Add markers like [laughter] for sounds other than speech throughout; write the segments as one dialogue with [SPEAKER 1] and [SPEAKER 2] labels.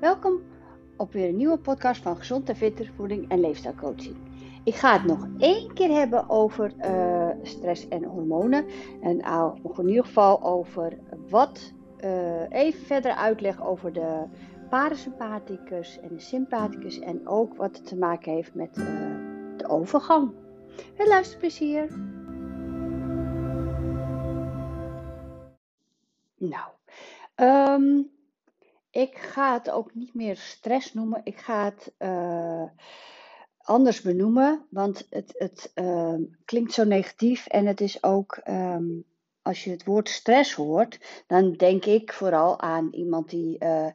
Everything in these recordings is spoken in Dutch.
[SPEAKER 1] Welkom op weer een nieuwe podcast van Gezond en Fitter Voeding en Leefstijlcoaching. Ik ga het nog één keer hebben over uh, stress en hormonen. En nog in ieder geval over wat, uh, even verder uitleg over de parasympathicus en de sympathicus. En ook wat het te maken heeft met de overgang. Veel luisterplezier! Nou, um, ik ga het ook niet meer stress noemen. Ik ga het uh, anders benoemen, want het, het uh, klinkt zo negatief en het is ook, um, als je het woord stress hoort, dan denk ik vooral aan iemand die uh,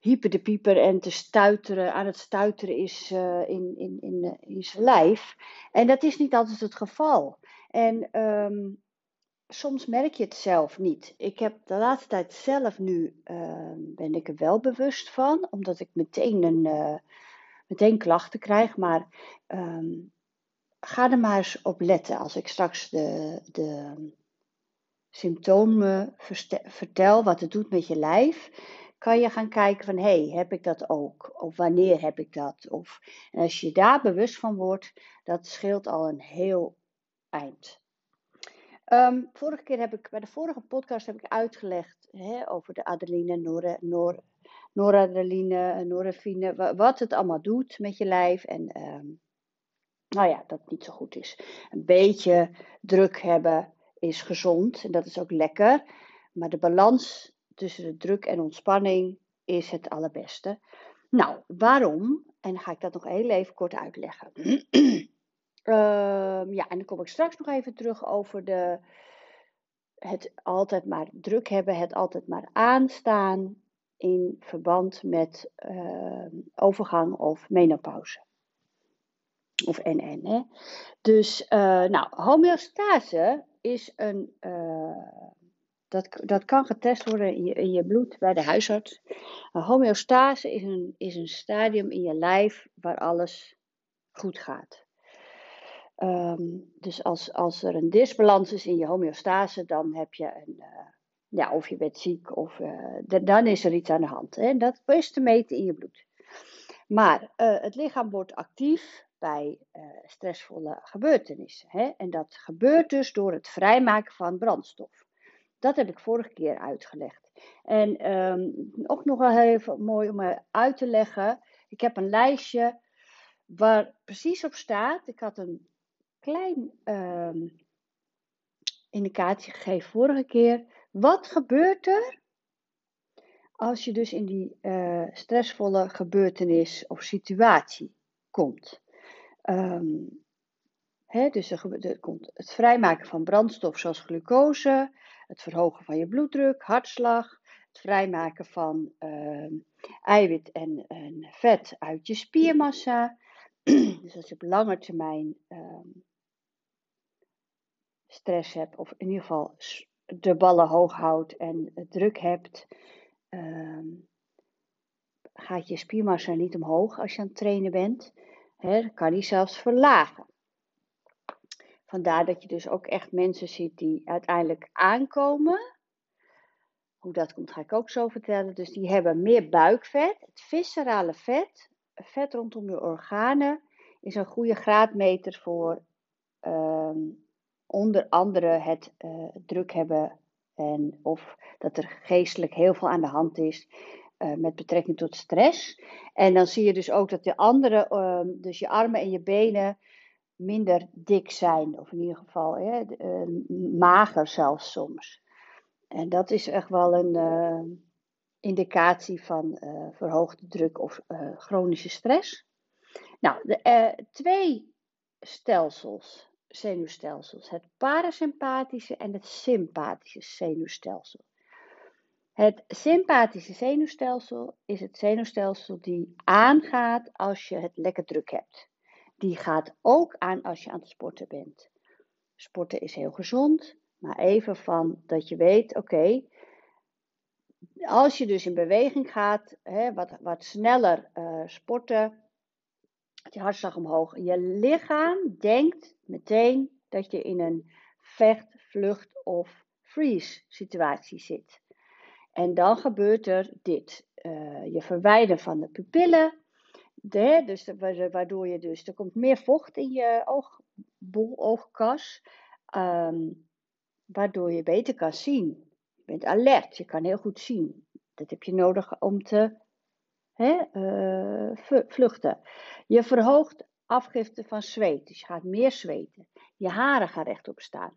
[SPEAKER 1] de pieper en te stuiteren, aan het stuiteren is in, in, in, in zijn lijf. En dat is niet altijd het geval. En um, soms merk je het zelf niet. Ik heb de laatste tijd zelf nu, uh, ben ik er wel bewust van, omdat ik meteen, een, uh, meteen klachten krijg. Maar um, ga er maar eens op letten. Als ik straks de, de symptomen vertel, wat het doet met je lijf, kan je gaan kijken van, hé, hey, heb ik dat ook? Of wanneer heb ik dat? Of, en als je daar bewust van wordt, dat scheelt al een heel eind. Um, vorige keer heb ik, bij de vorige podcast heb ik uitgelegd hè, over de adrenaline, nor, nor, noradrenaline, norefine, wat het allemaal doet met je lijf. En um, nou ja, dat het niet zo goed is. Een beetje druk hebben is gezond en dat is ook lekker. Maar de balans tussen de druk en ontspanning is het allerbeste. Nou, waarom? En ga ik dat nog heel even kort uitleggen. [clears throat] Uh, ja, en dan kom ik straks nog even terug over de, het altijd maar druk hebben, het altijd maar aanstaan in verband met uh, overgang of menopauze. Of NN. Hè. Dus, uh, nou, homeostase is een. Uh, dat, dat kan getest worden in je, in je bloed bij de huisarts. homeostase is een, is een stadium in je lijf waar alles goed gaat. Um, dus als, als er een disbalans is in je homeostase, dan heb je een, uh, ja, of je bent ziek, of de, dan is er iets aan de hand. Hè? Dat is te meten in je bloed. Maar uh, het lichaam wordt actief bij stressvolle gebeurtenissen. Hè? En dat gebeurt dus door het vrijmaken van brandstof. Dat heb ik vorige keer uitgelegd. En um, ook nog wel even mooi om uit te leggen. Ik heb een lijstje waar precies op staat. Ik had een klein uh, indicatie gegeven vorige keer. Wat gebeurt er als je dus in die uh, stressvolle gebeurtenis of situatie komt? Um, dus er, komt het vrijmaken van brandstof zoals glucose, het verhogen van je bloeddruk, hartslag, het vrijmaken van uh, eiwit en, vet uit je spiermassa. [clears throat] dus als je op lange termijn stress hebt, of in ieder geval de ballen hoog houdt en druk hebt, uh, gaat je spiermassa niet omhoog als je aan het trainen bent. Kan die zelfs verlagen. Vandaar dat je dus ook echt mensen ziet die uiteindelijk aankomen. Hoe dat komt, ga ik ook zo vertellen. Dus die hebben meer buikvet. Het viscerale vet, vet rondom je organen, is een goede graadmeter voor uh, onder andere het uh, druk hebben en of dat er geestelijk heel veel aan de hand is uh, met betrekking tot stress. En dan zie je dus ook dat de andere, uh, dus je armen en je benen, minder dik zijn. Of in ieder geval hè, mager zelfs soms. En dat is echt wel een indicatie van verhoogde druk of chronische stress. Nou, de, twee stelsels zenuwstelsels. Het parasympathische en het sympathische zenuwstelsel. Het sympathische zenuwstelsel is het zenuwstelsel die aangaat als je het lekker druk hebt. Die gaat ook aan als je aan het sporten bent. Sporten is heel gezond, maar even van dat je weet, oké, als je dus in beweging gaat, hè, wat, wat sneller uh, sporten, je hartslag omhoog. Je lichaam denkt meteen dat je in een vecht, vlucht of freeze situatie zit. En dan gebeurt er dit. Uh, je verwijdert van de pupillen. Dus waardoor je dus, er komt meer vocht in je oogbol, oogkas. Um, waardoor je beter kan zien. Je bent alert, je kan heel goed zien. Dat heb je nodig om te hè, uh, vluchten. Je verhoogt afgifte van zweet, dus je gaat meer zweten. Je haren gaan rechtop staan.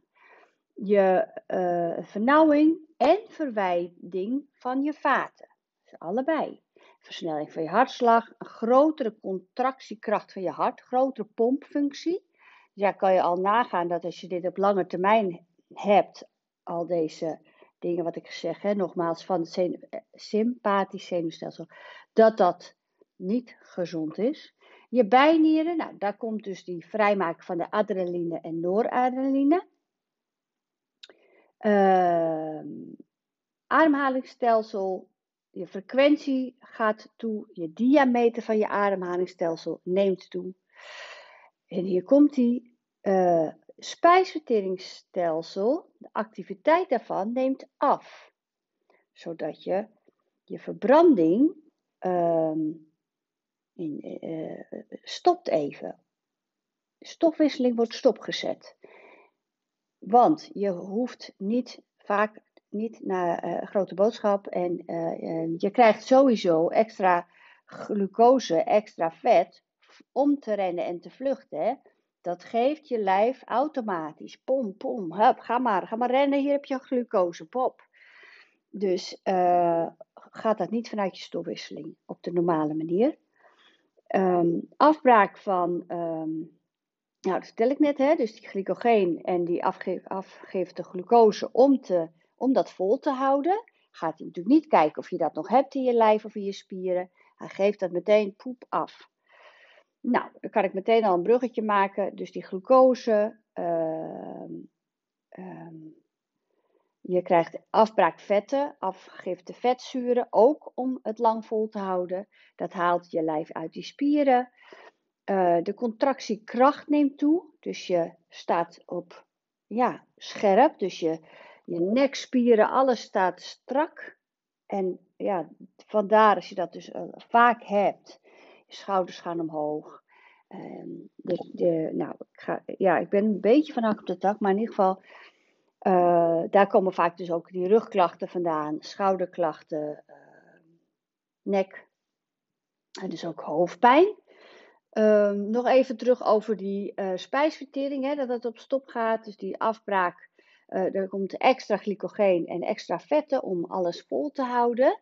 [SPEAKER 1] Je uh, vernauwing en verwijding van je vaten. Dus allebei. Versnelling van je hartslag, een grotere contractiekracht van je hart, grotere pompfunctie. Dus ja, kan je al nagaan dat als je dit op lange termijn hebt, al deze dingen wat ik zeg, hè, nogmaals, van het eh, sympathisch zenuwstelsel, dat dat niet gezond is. Je bijnieren, nou, daar komt dus die vrijmaken van de adrenaline en noradrenaline. Uh, ademhalingsstelsel, je frequentie gaat toe, je diameter van je ademhalingsstelsel neemt toe. En hier komt die uh, spijsverteringsstelsel, de activiteit daarvan neemt af, zodat je je verbranding uh, uh, stopt even. Stofwisseling wordt stopgezet. Want je hoeft niet vaak niet naar uh, grote boodschap en uh, je krijgt sowieso extra glucose, extra vet om te rennen en te vluchten. Dat geeft je lijf automatisch. Pom, pom, hup, ga maar, ga maar rennen, hier heb je glucose, pop. Dus gaat dat niet vanuit je stofwisseling op de normale manier. Um, afbraak van, nou dat vertel ik net, hè, dus die glycogeen en die afgeeft, glucose om, te, om dat vol te houden. Gaat hij natuurlijk niet kijken of je dat nog hebt in je lijf of in je spieren. Hij geeft dat meteen poep af. Nou, dan kan ik meteen al een bruggetje maken. Dus die glucose. Uh, je krijgt afbraakvetten, afgifte vetzuren, ook om het lang vol te houden. Dat haalt je lijf uit die spieren. Uh, de contractiekracht neemt toe, dus je staat op ja, scherp. Dus je, je nekspieren, alles staat strak. En ja, vandaar als je dat dus uh, vaak hebt je schouders gaan omhoog. Um, de, de, nou, ik, ga, ja, ik ben een beetje van hak op de tak, maar in ieder geval, uh, daar komen vaak dus ook die rugklachten vandaan, schouderklachten, uh, nek en dus ook hoofdpijn. Um, nog even terug over die uh, spijsvertering, hè, dat het op stop gaat, dus die afbraak. er komt extra glycogeen en extra vetten om alles vol te houden.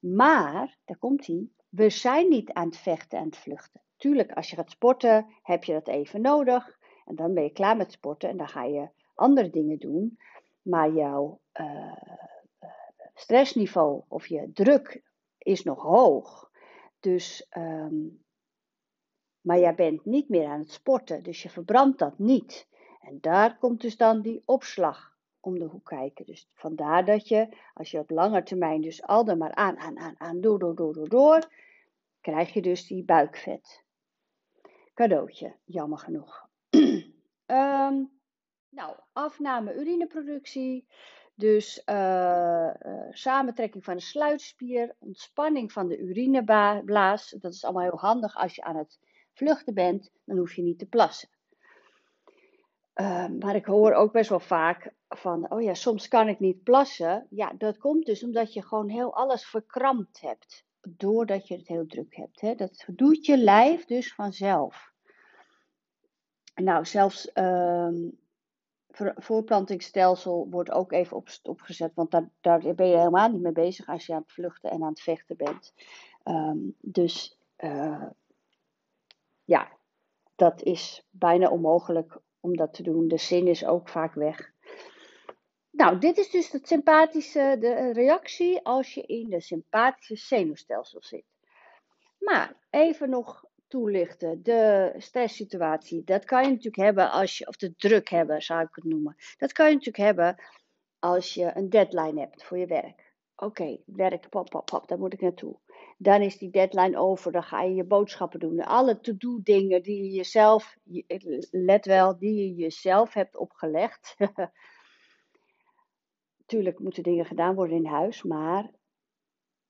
[SPEAKER 1] Maar, daar komt hij, we zijn niet aan het vechten en het vluchten. Tuurlijk, als je gaat sporten, heb je dat even nodig. En dan ben je klaar met sporten en dan ga je andere dingen doen. Maar jouw uh, stressniveau of je druk is nog hoog. Dus, um, maar jij bent niet meer aan het sporten, dus je verbrandt dat niet. En daar komt dus dan die opslag om de hoek kijken. Dus vandaar dat je, als je op lange termijn dus al dan maar aan, aan, aan, aan, door, door, door, door, krijg je dus die buikvet. Cadeautje, jammer genoeg. um, [clears throat] nou, afname urineproductie. Dus uh, uh, samentrekking van de sluitspier, ontspanning van de urineblaas. Dat is allemaal heel handig als je aan het vluchten bent, dan hoef je niet te plassen. Uh, maar ik hoor ook best wel vaak van, oh ja, soms kan ik niet plassen. Ja, dat komt dus omdat je gewoon heel alles verkrampt hebt. Doordat je het heel druk hebt. Hè? Dat doet je lijf dus vanzelf. Nou, zelfs um, voorplantingsstelsel wordt ook even op stop gezet. Want daar, daar ben je helemaal niet mee bezig als je aan het vluchten en aan het vechten bent. Um, dus uh, ja, dat is bijna onmogelijk om dat te doen. De zin is ook vaak weg. Nou, dit is dus de sympathische de reactie als je in de sympathische zenuwstelsel zit. Maar even nog toelichten. De stresssituatie, dat kan je natuurlijk hebben als je, of de druk hebben zou ik het noemen. Dat kan je natuurlijk hebben als je een deadline hebt voor je werk. Oké, werk, pop, pop, pop, daar moet ik naartoe. Dan is die deadline over, dan ga je je boodschappen doen. Alle to-do dingen die je jezelf, let wel, die je jezelf hebt opgelegd. [laughs] Tuurlijk moeten dingen gedaan worden in huis, maar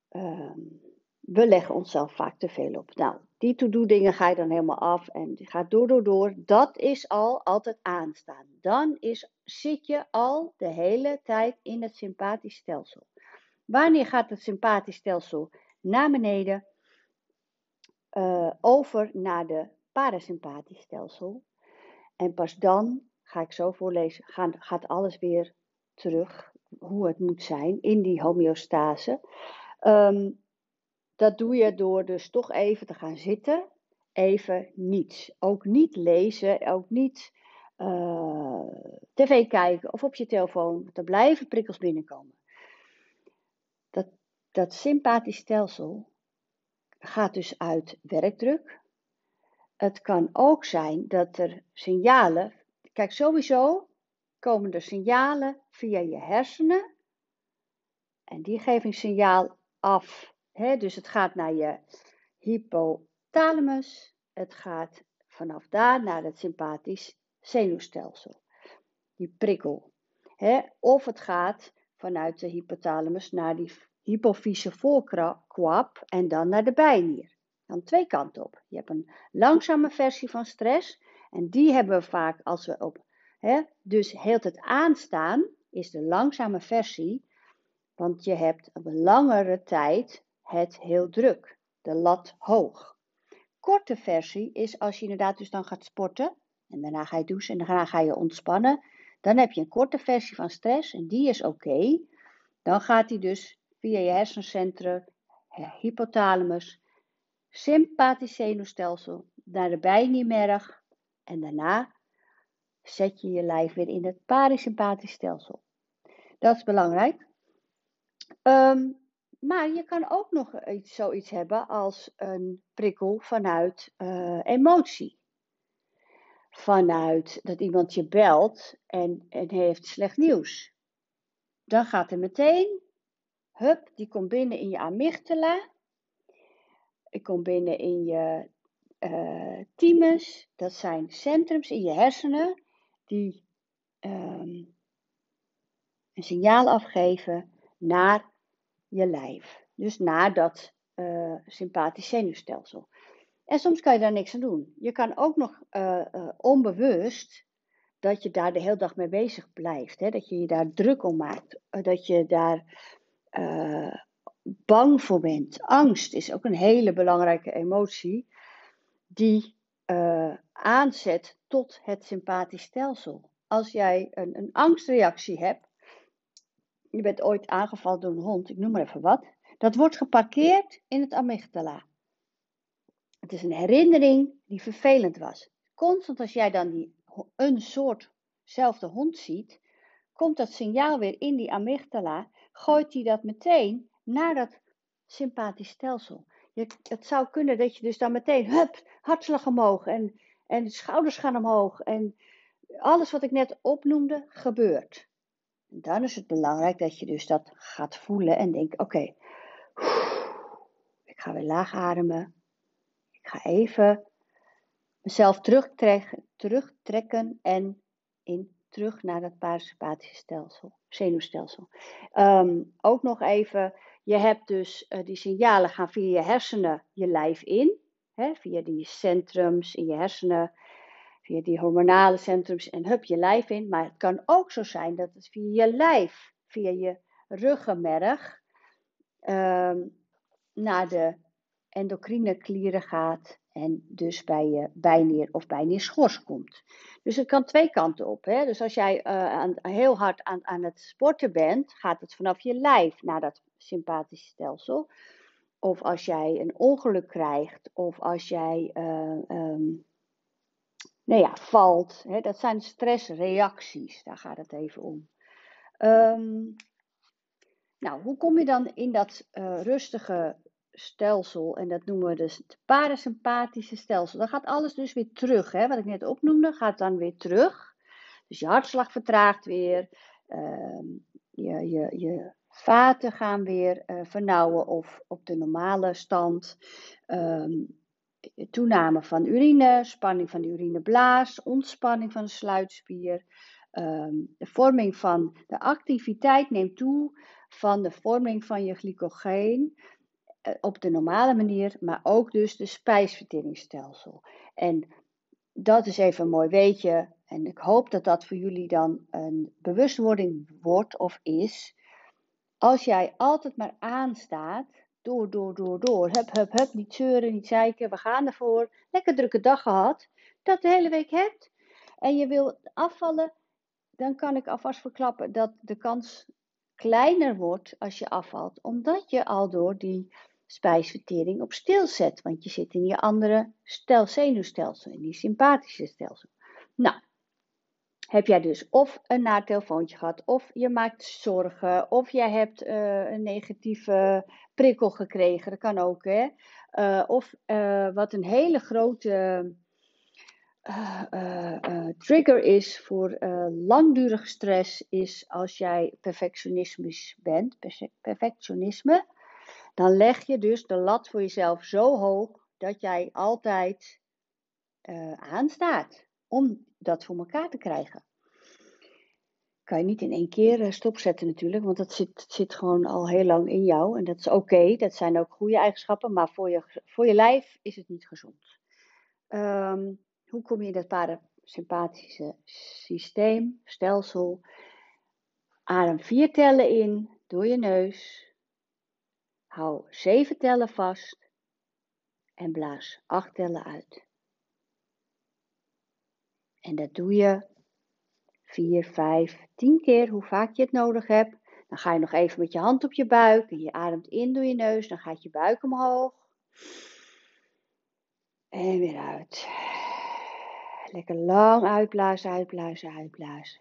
[SPEAKER 1] ehm, we leggen onszelf vaak te veel op. Nou, die to-do dingen ga je dan helemaal af en gaat door, door, door. Dat is al altijd aanstaan. Dan is, zit je al de hele tijd in het sympathisch stelsel. Wanneer gaat het sympathisch stelsel naar beneden? Uh, over naar de parasympathisch stelsel. En pas dan, ga ik zo voorlezen, gaat, gaat alles weer terug hoe het moet zijn in die homeostase. Um, dat doe je door dus toch even te gaan zitten, even niets. Ook niet lezen, ook niet uh, tv kijken of op je telefoon. Er blijven prikkels binnenkomen. Dat, dat sympathisch stelsel gaat dus uit werkdruk. Het kan ook zijn dat er signalen. Kijk, sowieso komen er signalen via je hersenen. En die geven een signaal af dus het gaat naar je hypothalamus. Het gaat vanaf daar naar het sympathisch zenuwstelsel. Die prikkel. of het gaat vanuit de hypothalamus naar die hypofyse voorkwap en dan naar de bijnier. Dan twee kanten op. Je hebt een langzame versie van stress. En die hebben we vaak als we op. dus heel het aanstaan is de langzame versie. Want je hebt een langere tijd het heel druk, de lat hoog. Korte versie is als je inderdaad dus dan gaat sporten en daarna ga je douchen en daarna ga je ontspannen. Dan heb je een korte versie van stress en die is oké. Dan gaat die dus via je hersencentrum, hypothalamus, sympathisch zenuwstelsel naar de bijniemerg en daarna zet je je lijf weer in het parasympathisch stelsel. Dat is belangrijk. Um, maar je kan ook nog iets, zoiets hebben als een prikkel vanuit uh, emotie. Vanuit dat iemand je belt en, en heeft slecht nieuws. Dan gaat er meteen, hup, die komt binnen in je amygdala. Die komt binnen in je uh, thymus. Dat zijn centrums in je hersenen die um, een signaal afgeven naar je lijf. Dus naar dat uh, sympathisch zenuwstelsel. En soms kan je daar niks aan doen. Je kan ook nog uh, uh, onbewust dat je daar de hele dag mee bezig blijft. Hè? Dat je je daar druk om maakt. Dat je daar bang voor bent. Angst is ook een hele belangrijke emotie. Die aanzet tot het sympathisch stelsel. Als jij een, een angstreactie hebt, je bent ooit aangevallen door een hond, ik noem maar even wat. Dat wordt geparkeerd in het amygdala. Het is een herinnering die vervelend was. Constant als jij dan die, een soortzelfde hond ziet, komt dat signaal weer in die amygdala, gooit hij dat meteen naar dat sympathisch stelsel. Je, het zou kunnen dat je dus dan meteen, hup, hartslag omhoog en, en de schouders gaan omhoog en alles wat ik net opnoemde gebeurt. Dan is het belangrijk dat je dus dat gaat voelen en denkt: oké, ik ga weer laag ademen. Ik ga even mezelf terugtrekken, en in, terug naar het parasympathische stelsel, zenuwstelsel. Ehm, ook nog even, je hebt dus uh, die signalen gaan via je hersenen je lijf in. Hè, via die centrums in je hersenen via die hormonale centrums en hup je lijf in. Maar het kan ook zo zijn dat het via je lijf, via je ruggenmerg, um, naar de endocrine klieren gaat en dus bij je bijnier of bijnierschors komt. Dus het kan twee kanten op. Hè? Dus als jij uh, aan, heel hard aan, aan het sporten bent, gaat het vanaf je lijf naar dat sympathische stelsel. Of als jij een ongeluk krijgt, of als jij uh, um, nou ja, valt. Hè, dat zijn stressreacties, daar gaat het even om. Um, nou, hoe kom je dan in dat uh, rustige stelsel? En dat noemen we dus het parasympathische stelsel. Dan gaat alles dus weer terug. Hè, wat ik net opnoemde, gaat dan weer terug. Dus je hartslag vertraagt weer. Uh, je, je, je vaten gaan weer uh, vernauwen of op de normale stand. Um, toename van urine, spanning van de urineblaas, ontspanning van de sluitspier, ehm, de vorming van de activiteit neemt toe van de vorming van je glycogeen eh, op de normale manier, maar ook dus de spijsverteringsstelsel. En dat is even een mooi weetje. En ik hoop dat dat voor jullie dan een bewustwording wordt of is. Als jij altijd maar aanstaat, door, door, door, door, hup, hup, hup, niet zeuren, niet zeiken, we gaan ervoor, lekker drukke dag gehad, dat de hele week hebt. En je wil afvallen, dan kan ik alvast verklappen dat de kans kleiner wordt als je afvalt, omdat je al door die spijsvertering op stil zet, want je zit in je andere stel, zenuwstelsel, in die sympathische stelsel. Nou, heb jij dus of een naar telefoontje gehad, of je maakt zorgen, of jij hebt uh, een negatieve prikkel gekregen, dat kan ook, hè? Uh, of uh, wat een hele grote trigger is voor langdurige stress, is als jij perfectionistisch bent, perfectionisme, dan leg je dus de lat voor jezelf zo hoog dat jij altijd aanstaat om dat voor elkaar te krijgen. Kan je niet in één keer eh, stopzetten natuurlijk, want dat zit, zit gewoon al heel lang in jou. En dat is oké, dat zijn ook goede eigenschappen, maar voor je, voor je lijf is het niet gezond. Um, hoe kom je in dat parasympathische systeem, stelsel? Adem vier tellen in door je neus. Hou zeven tellen vast en blaas acht tellen uit. En dat doe je 4, 5, 10 keer, hoe vaak je het nodig hebt. Dan ga je nog even met je hand op je buik en je ademt in door je neus. Dan gaat je buik omhoog. En weer uit. Lekker lang uitblazen, uitblazen, uitblazen.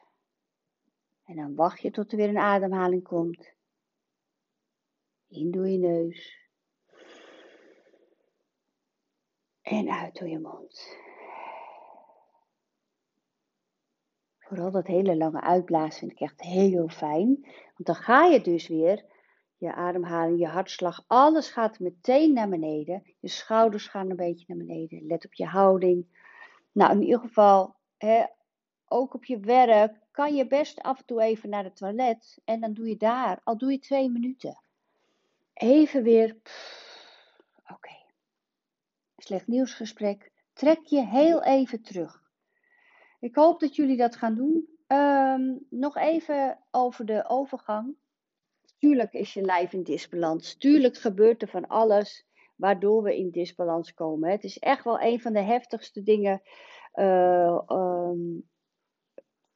[SPEAKER 1] En dan wacht je tot er weer een ademhaling komt. In door je neus. En uit door je mond. Vooral dat hele lange uitblazen vind ik echt heel fijn. Want dan ga je dus weer, je ademhaling, je hartslag, alles gaat meteen naar beneden. Je schouders gaan een beetje naar beneden. Let op je houding. Nou, in ieder geval, hè, ook op je werk, kan je best af en toe even naar het toilet. En dan doe je daar, al doe je twee minuten. Even weer, oké. Slecht nieuwsgesprek. Trek je heel even terug. Ik hoop dat jullie dat gaan doen. Ehm, nog even over de overgang. Tuurlijk is je lijf in disbalans. Tuurlijk gebeurt er van alles waardoor we in disbalans komen. Het is echt wel een van de heftigste dingen. Uh, um,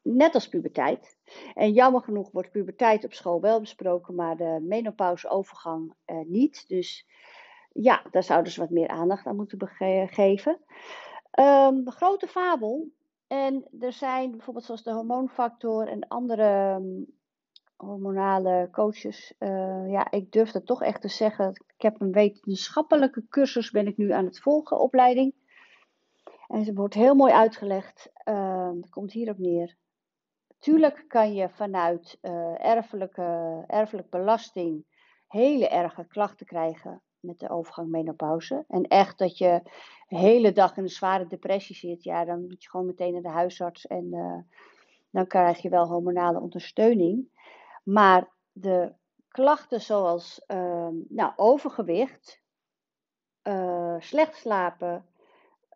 [SPEAKER 1] net als puberteit. En jammer genoeg wordt puberteit op school wel besproken, maar de menopauseovergang uh, niet. Dus ja, daar zouden ze wat meer aandacht aan moeten geven. Um, de grote fabel en er zijn bijvoorbeeld zoals de hormoonfactor en andere ehm, hormonale coaches. Uh, ja, ik durf dat toch echt te zeggen. Ik heb een wetenschappelijke cursus, ben ik nu aan het volgen, opleiding. En ze wordt heel mooi uitgelegd. Uh, het komt hierop neer. Tuurlijk kan je vanuit uh, erfelijke, erfelijk belasting hele erge klachten krijgen met de overgang menopauze. En echt dat je de hele dag in een zware depressie zit, ja, dan moet je gewoon meteen naar de huisarts en uh, dan krijg je wel hormonale ondersteuning. Maar de klachten zoals uh, nou, overgewicht, uh, slecht slapen,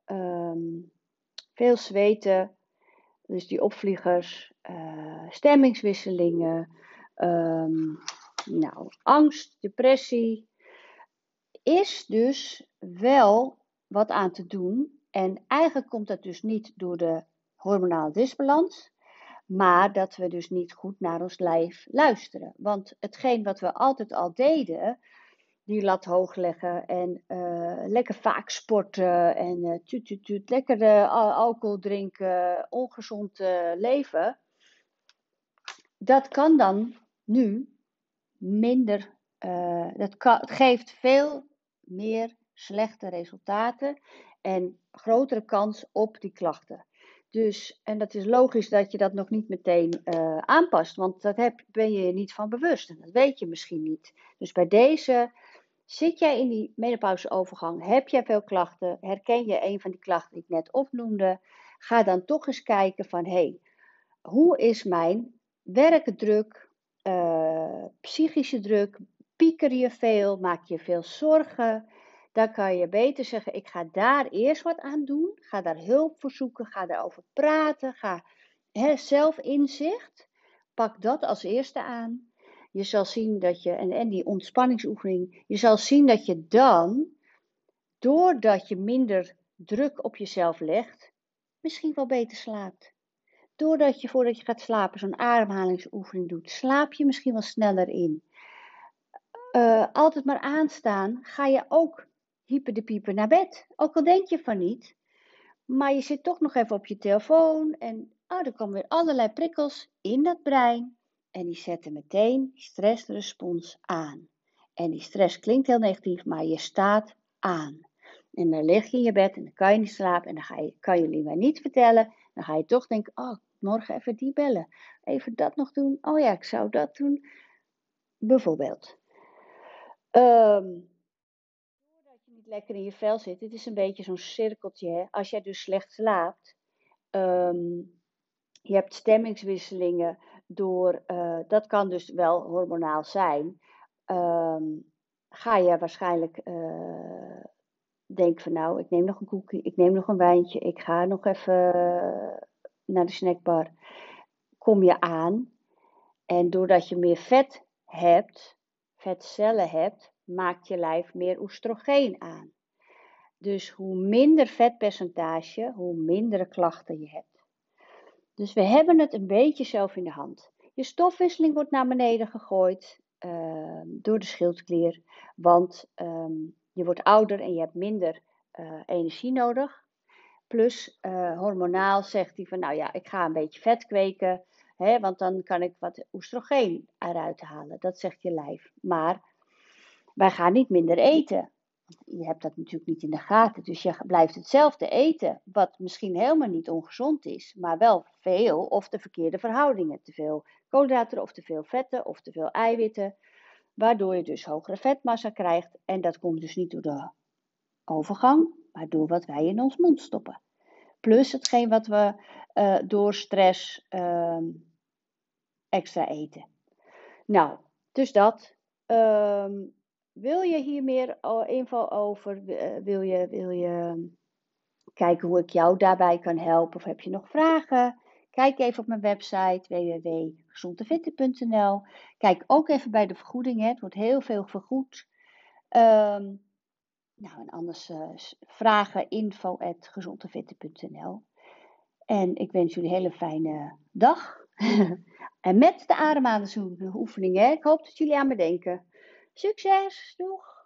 [SPEAKER 1] um, veel zweten, dus die opvliegers, uh, stemmingswisselingen, um, nou, angst, depressie, is dus wel wat aan te doen. En eigenlijk komt dat dus niet door de hormonale disbalans, maar dat we dus niet goed naar ons lijf luisteren. Want hetgeen wat we altijd al deden, die lat hoog leggen en uh, lekker vaak sporten en uh, tuut, tuut, tuut, lekker uh, alcohol drinken, ongezond leven, dat kan dan nu minder, dat geeft veel meer slechte resultaten en grotere kans op die klachten. Dus, en dat is logisch dat je dat nog niet meteen uh, aanpast, want dat heb, ben je je niet van bewust en dat weet je misschien niet. Dus bij deze zit jij in die menopauseovergang, heb jij veel klachten, herken je een van die klachten die ik net opnoemde, ga dan toch eens kijken van hé, hey, hoe is mijn werkdruk, uh, psychische druk, pieker je veel, maak je veel zorgen, dan kan je beter zeggen, ik ga daar eerst wat aan doen, ga daar hulp voor zoeken, ga daarover praten, ga hè, zelfinzicht, pak dat als eerste aan. Je zal zien dat je, en, en die ontspanningsoefening, je zal zien dat je dan, doordat je minder druk op jezelf legt, misschien wel beter slaapt. Doordat je voordat je gaat slapen zo'n ademhalingsoefening doet, slaap je misschien wel sneller in. Uh, altijd maar aanstaan, ga je ook hyper de pieper naar bed. Ook al denk je van niet. Maar je zit toch nog even op je telefoon en oh, er komen weer allerlei prikkels in dat brein. En die zetten meteen stressrespons aan. En die stress klinkt heel negatief, maar je staat aan. En dan lig je in je bed en dan kan je niet slapen en dan ga je, kan je liever niet vertellen. Dan ga je toch denken, oh, morgen even die bellen. Even dat nog doen. Oh ja, ik zou dat doen. Bijvoorbeeld. Um, doordat je niet lekker in je vel zit, het is een beetje zo'n cirkeltje. Hè? Als jij dus slecht slaapt, um, je hebt stemmingswisselingen door, uh, dat kan dus wel hormonaal zijn. Um, ga je waarschijnlijk uh, van nou, ik neem nog een koekje, ik neem nog een wijntje, ik ga nog even naar de snackbar. Kom je aan en doordat je meer vet hebt, vetcellen hebt, maakt je lijf meer oestrogeen aan. Dus hoe minder vetpercentage, hoe mindere klachten je hebt. Dus we hebben het een beetje zelf in de hand. Je stofwisseling wordt naar beneden gegooid uh, door de schildklier, want um, je wordt ouder en je hebt minder uh, energie nodig. Plus uh, hormonaal zegt hij van nou ja, ik ga een beetje vet kweken, hè, want dan kan ik wat oestrogeen eruit halen. Dat zegt je lijf. Maar wij gaan niet minder eten. Je hebt dat natuurlijk niet in de gaten, dus je blijft hetzelfde eten, wat misschien helemaal niet ongezond is, maar wel veel of de verkeerde verhoudingen. Te veel koolhydraten of te veel vetten of te veel eiwitten, waardoor je dus hogere vetmassa krijgt. En dat komt dus niet door de overgang, maar door wat wij in ons mond stoppen. Plus hetgeen wat we uh, door stress uh, extra eten. Nou, dus dat. Um, wil je hier meer info over? Eh, wil je, wil je kijken hoe ik jou daarbij kan helpen? Of heb je nog vragen? Kijk even op mijn website www.gezondevetten.nl. Kijk ook even bij de vergoedingen. Het wordt heel veel vergoed. Um, nou, en anders uh, vragen info.gezondevetten.nl. En ik wens jullie een hele fijne dag. [laughs] en met de ademhalingsoefeningen. Ik hoop dat jullie aan me denken. Succes! Doeg!